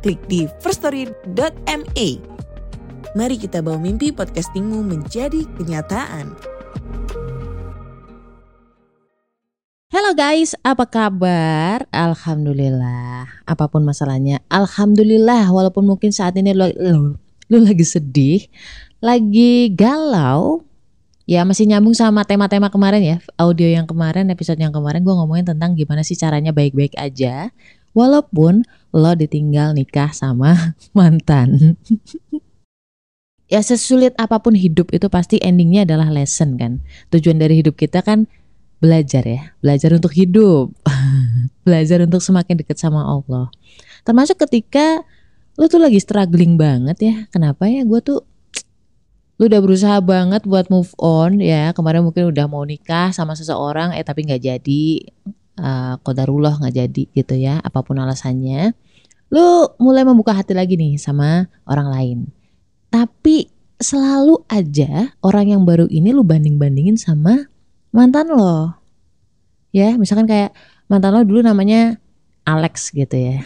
klik di firststory.me. Mari kita bawa mimpi podcastingmu menjadi kenyataan. Halo guys, apa kabar? Alhamdulillah. Apa pun masalahnya, alhamdulillah. Walaupun mungkin saat ini lo, lo, lo lagi sedih, lagi galau, ya masih nyambung sama tema-tema kemarin ya, audio yang kemarin, episode yang kemarin gue ngomongin tentang gimana sih caranya baik-baik aja, walaupun lo ditinggal nikah sama mantan. ya sesulit apa pun hidup itu pasti endingnya adalah lesson kan. Tujuan dari hidup kita kan belajar ya, belajar untuk hidup, belajar untuk semakin dekat sama Allah. Termasuk ketika lu tuh lagi struggling banget ya, kenapa ya gue tuh lu udah berusaha banget buat move on ya kemarin mungkin udah mau nikah sama seseorang eh tapi nggak jadi kodarullah nggak jadi gitu ya apa pun alasannya lu mulai membuka hati lagi nih sama orang lain tapi selalu aja orang yang baru ini lu banding bandingin sama mantan lo. Ya, misalkan kayak mantan lo dulu namanya Alex gitu ya.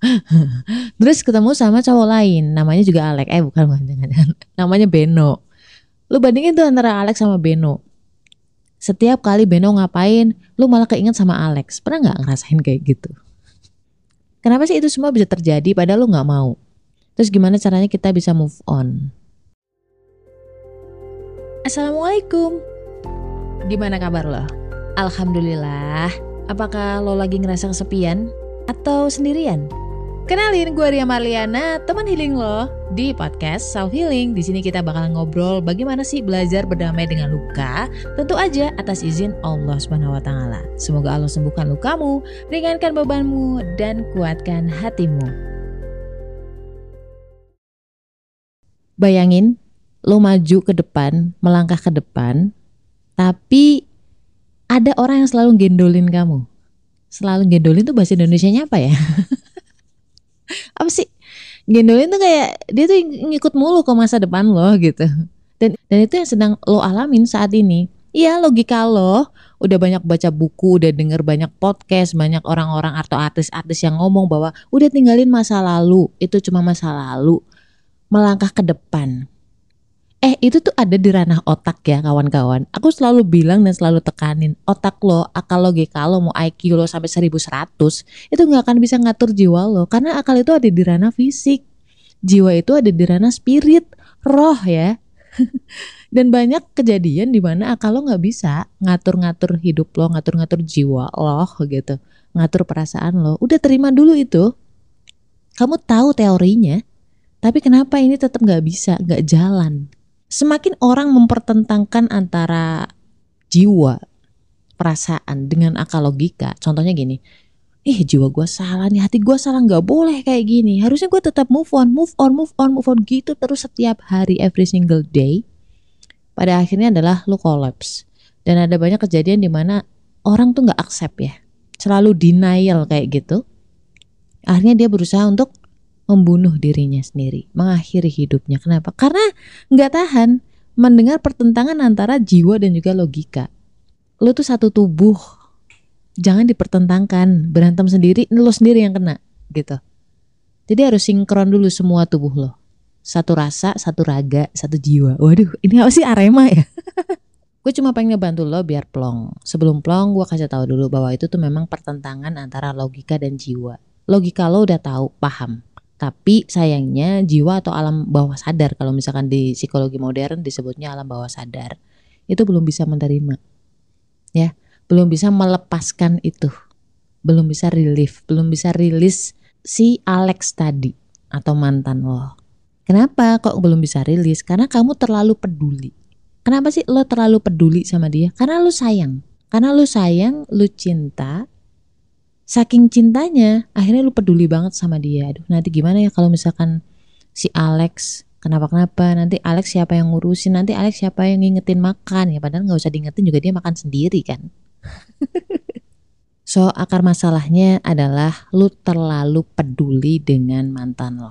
Terus ketemu sama cowok lain, namanya juga Alex. Eh bukan, bukan jangan, Namanya Beno. Lu bandingin tuh antara Alex sama Beno. Setiap kali Beno ngapain, lu malah keinget sama Alex. Pernah nggak ngerasain kayak gitu? Kenapa sih itu semua bisa terjadi padahal lu nggak mau? Terus gimana caranya kita bisa move on? Assalamualaikum. Gimana kabar lo? Alhamdulillah. Apakah lo lagi ngerasa kesepian atau sendirian? Kenalin gue Ria Marliana, teman healing lo di podcast Self Healing. Di sini kita bakal ngobrol bagaimana sih belajar berdamai dengan luka, tentu aja atas izin Allah Subhanahu wa taala. Semoga Allah sembuhkan lukamu, ringankan bebanmu dan kuatkan hatimu. Bayangin lo maju ke depan, melangkah ke depan, tapi ada orang yang selalu gendolin kamu. Selalu gendolin tuh bahasa Indonesia-nya apa ya? apa sih? Gendolin tuh kayak dia tuh ngikut mulu ke masa depan lo gitu. Dan dan itu yang sedang lo alamin saat ini. Iya logika lo udah banyak baca buku, udah denger banyak podcast, banyak orang-orang atau artis-artis yang ngomong bahwa udah tinggalin masa lalu, itu cuma masa lalu. Melangkah ke depan Eh itu tuh ada di ranah otak ya kawan-kawan. Aku selalu bilang dan selalu tekanin otak lo, akal logika lo, mau IQ lo sampai 1100 itu nggak akan bisa ngatur jiwa lo karena akal itu ada di ranah fisik, jiwa itu ada di ranah spirit, roh ya. dan banyak kejadian di mana akal lo nggak bisa ngatur-ngatur hidup lo, ngatur-ngatur jiwa lo gitu, ngatur perasaan lo. Udah terima dulu itu. Kamu tahu teorinya, tapi kenapa ini tetap nggak bisa, nggak jalan? Semakin orang mempertentangkan antara jiwa, perasaan dengan akal logika. Contohnya gini, ih jiwa gue salah nih, hati gue salah nggak boleh kayak gini. Harusnya gue tetap move on, move on, move on, move on gitu terus setiap hari, every single day. Pada akhirnya adalah lu collapse. Dan ada banyak kejadian di mana orang tuh nggak accept ya, selalu denial kayak gitu. Akhirnya dia berusaha untuk membunuh dirinya sendiri, mengakhiri hidupnya. Kenapa? Karena nggak tahan mendengar pertentangan antara jiwa dan juga logika. Lo tuh satu tubuh, jangan dipertentangkan, berantem sendiri, lo sendiri yang kena, gitu. Jadi harus sinkron dulu semua tubuh lo. Satu rasa, satu raga, satu jiwa. Waduh, ini apa sih Arema ya? gue cuma pengen ngebantu lo biar plong. Sebelum plong, gue kasih tahu dulu bahwa itu tuh memang pertentangan antara logika dan jiwa. Logika lo udah tahu, paham tapi sayangnya jiwa atau alam bawah sadar kalau misalkan di psikologi modern disebutnya alam bawah sadar itu belum bisa menerima. Ya, belum bisa melepaskan itu. Belum bisa relief, belum bisa rilis si Alex tadi atau mantan lo. Kenapa kok belum bisa rilis? Karena kamu terlalu peduli. Kenapa sih lo terlalu peduli sama dia? Karena lo sayang. Karena lo sayang, lo cinta, saking cintanya akhirnya lu peduli banget sama dia. Aduh nanti gimana ya kalau misalkan si Alex kenapa-kenapa nanti Alex siapa yang ngurusin nanti Alex siapa yang ngingetin makan. Ya padahal nggak usah diingetin juga dia makan sendiri kan? So akar masalahnya adalah lu terlalu peduli dengan mantan lo.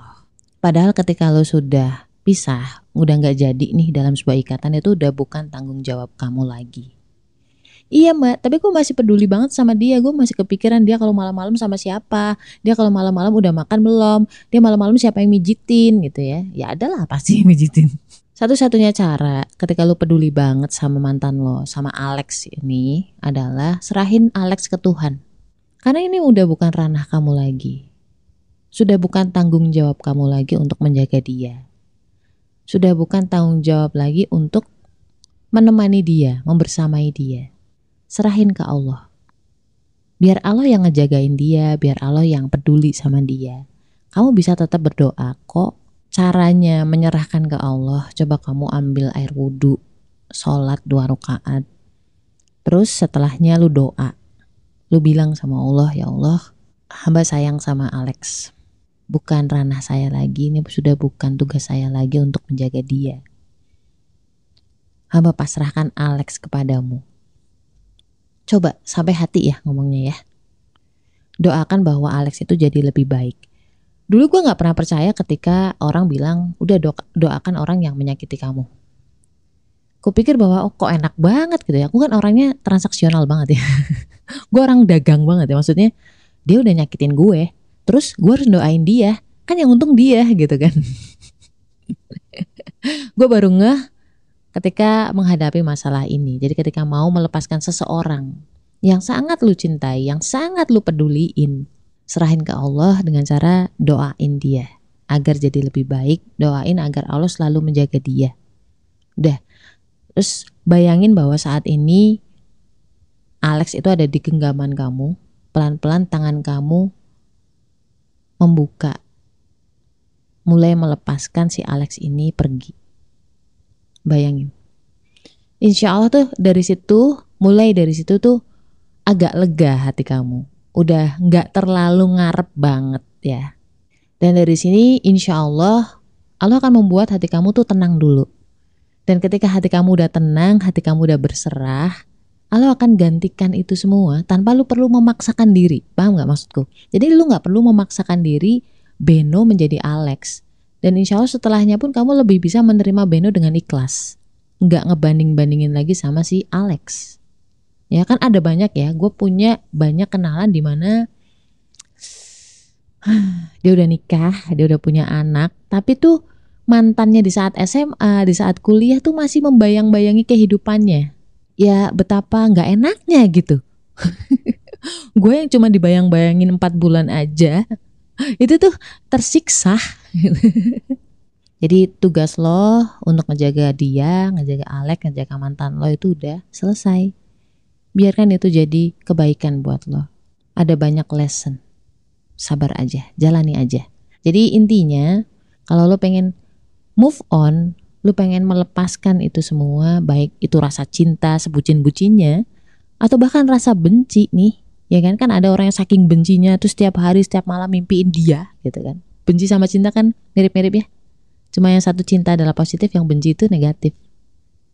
Padahal ketika lu sudah pisah udah nggak jadi nih dalam sebuah ikatan itu udah bukan tanggung jawab kamu lagi Iya mbak, tapi gue masih peduli banget sama dia. Gue masih kepikiran dia kalau malam-malam sama siapa. Dia kalau malam-malam udah makan belum. Dia malam-malam siapa yang mijitin gitu ya. Ya adalah pasti yang mijitin. Satu-satunya cara ketika lu peduli banget sama mantan lo, sama Alex ini adalah serahin Alex ke Tuhan. Karena ini udah bukan ranah kamu lagi. Sudah bukan tanggung jawab kamu lagi untuk menjaga dia. Sudah bukan tanggung jawab lagi untuk menemani dia, membersamai dia serahin ke Allah. Biar Allah yang ngejagain dia, biar Allah yang peduli sama dia. Kamu bisa tetap berdoa kok. Caranya menyerahkan ke Allah, coba kamu ambil air wudhu, sholat dua rakaat. Terus setelahnya lu doa. Lu bilang sama Allah, ya Allah, hamba sayang sama Alex. Bukan ranah saya lagi, ini sudah bukan tugas saya lagi untuk menjaga dia. Hamba pasrahkan Alex kepadamu Coba sampai hati ya ngomongnya ya. Doakan bahwa Alex itu jadi lebih baik. Dulu gue gak pernah percaya ketika orang bilang udah do doakan orang yang menyakiti kamu. Kupikir bahwa oh kok enak banget gitu ya. Aku kan orangnya transaksional banget ya. gue orang dagang banget ya. Maksudnya dia udah nyakitin gue. Terus gue harus doain dia. Kan yang untung dia gitu kan. gue baru ngeh ketika menghadapi masalah ini. Jadi ketika mau melepaskan seseorang yang sangat lu cintai, yang sangat lu peduliin, serahin ke Allah dengan cara doain dia agar jadi lebih baik, doain agar Allah selalu menjaga dia. Udah. Terus bayangin bahwa saat ini Alex itu ada di genggaman kamu, pelan-pelan tangan kamu membuka mulai melepaskan si Alex ini pergi. Bayangin. Insya Allah tuh dari situ, mulai dari situ tuh agak lega hati kamu. Udah nggak terlalu ngarep banget ya. Dan dari sini insya Allah, Allah akan membuat hati kamu tuh tenang dulu. Dan ketika hati kamu udah tenang, hati kamu udah berserah, Allah akan gantikan itu semua tanpa lu perlu memaksakan diri. Paham gak maksudku? Jadi lu gak perlu memaksakan diri Beno menjadi Alex. Dan insya Allah setelahnya pun kamu lebih bisa menerima Beno dengan ikhlas. Nggak ngebanding-bandingin lagi sama si Alex. Ya kan ada banyak ya, gue punya banyak kenalan di mana dia udah nikah, dia udah punya anak, tapi tuh mantannya di saat SMA, di saat kuliah tuh masih membayang-bayangi kehidupannya. Ya betapa nggak enaknya gitu. gue yang cuma dibayang-bayangin empat bulan aja, itu tuh tersiksa Jadi tugas lo untuk ngejaga dia, ngejaga Alex, ngejaga mantan lo itu udah selesai. Biarkan itu jadi kebaikan buat lo. Ada banyak lesson. Sabar aja, jalani aja. Jadi intinya kalau lo pengen move on, lo pengen melepaskan itu semua, baik itu rasa cinta sebucin-bucinnya, atau bahkan rasa benci nih, ya kan? Kan ada orang yang saking bencinya tuh setiap hari, setiap malam mimpiin dia, gitu kan? benci sama cinta kan mirip-mirip ya. Cuma yang satu cinta adalah positif, yang benci itu negatif.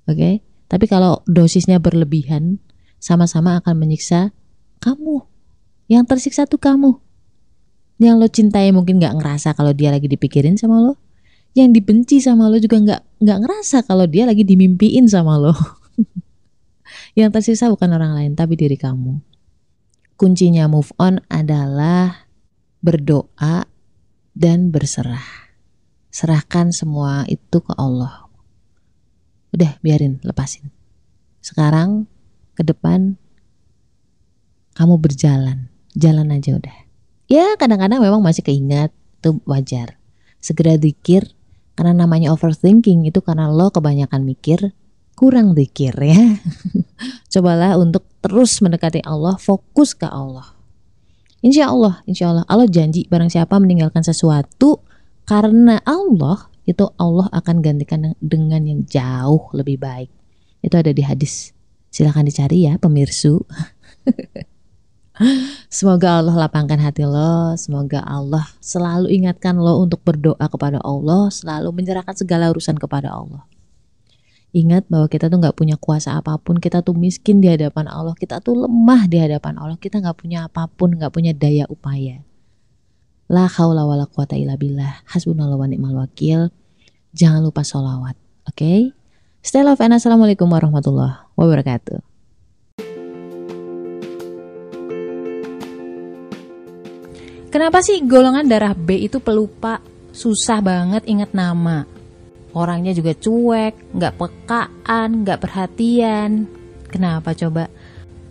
Oke? Okay? Tapi kalau dosisnya berlebihan, sama-sama akan menyiksa kamu. Yang tersiksa tuh kamu. Yang lo cintai mungkin nggak ngerasa kalau dia lagi dipikirin sama lo. Yang dibenci sama lo juga nggak nggak ngerasa kalau dia lagi dimimpiin sama lo. yang tersiksa bukan orang lain tapi diri kamu. Kuncinya move on adalah berdoa dan berserah. Serahkan semua itu ke Allah. Udah, biarin, lepasin. Sekarang ke depan kamu berjalan, jalan aja udah. Ya kadang-kadang memang masih keingat, itu wajar. Segera dikir, karena namanya overthinking itu karena lo kebanyakan mikir, kurang dikir ya. Cobalah untuk terus mendekati Allah, fokus ke Allah. Insya Allah, insya Allah, Allah janji barang siapa meninggalkan sesuatu karena Allah itu Allah akan gantikan dengan yang jauh lebih baik. Itu ada di hadis. Silahkan dicari ya pemirsu. Semoga Allah lapangkan hati lo, semoga Allah selalu ingatkan lo untuk berdoa kepada Allah, selalu menyerahkan segala urusan kepada Allah. Ingat bahwa kita tuh nggak punya kuasa apa pun, kita tuh miskin di hadapan Allah, kita tuh lemah di hadapan Allah, kita nggak punya apa pun, nggak punya daya upaya. La haula wala quwata illa billah. Hasbunallahu wa ni'mal wakil. Jangan lupa sholawat, oke? Okay? Stay love and assalamualaikum warahmatullahi wabarakatuh. Kenapa sih golongan darah B itu pelupa, susah banget inget nama? Orangnya juga cuek, nggak pekaan, nggak perhatian. Kenapa coba?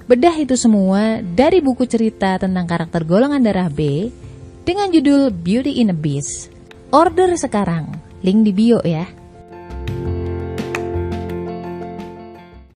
Bedah itu semua dari buku cerita tentang karakter golongan darah B dengan judul Beauty in a Beast. Order sekarang, link di bio ya.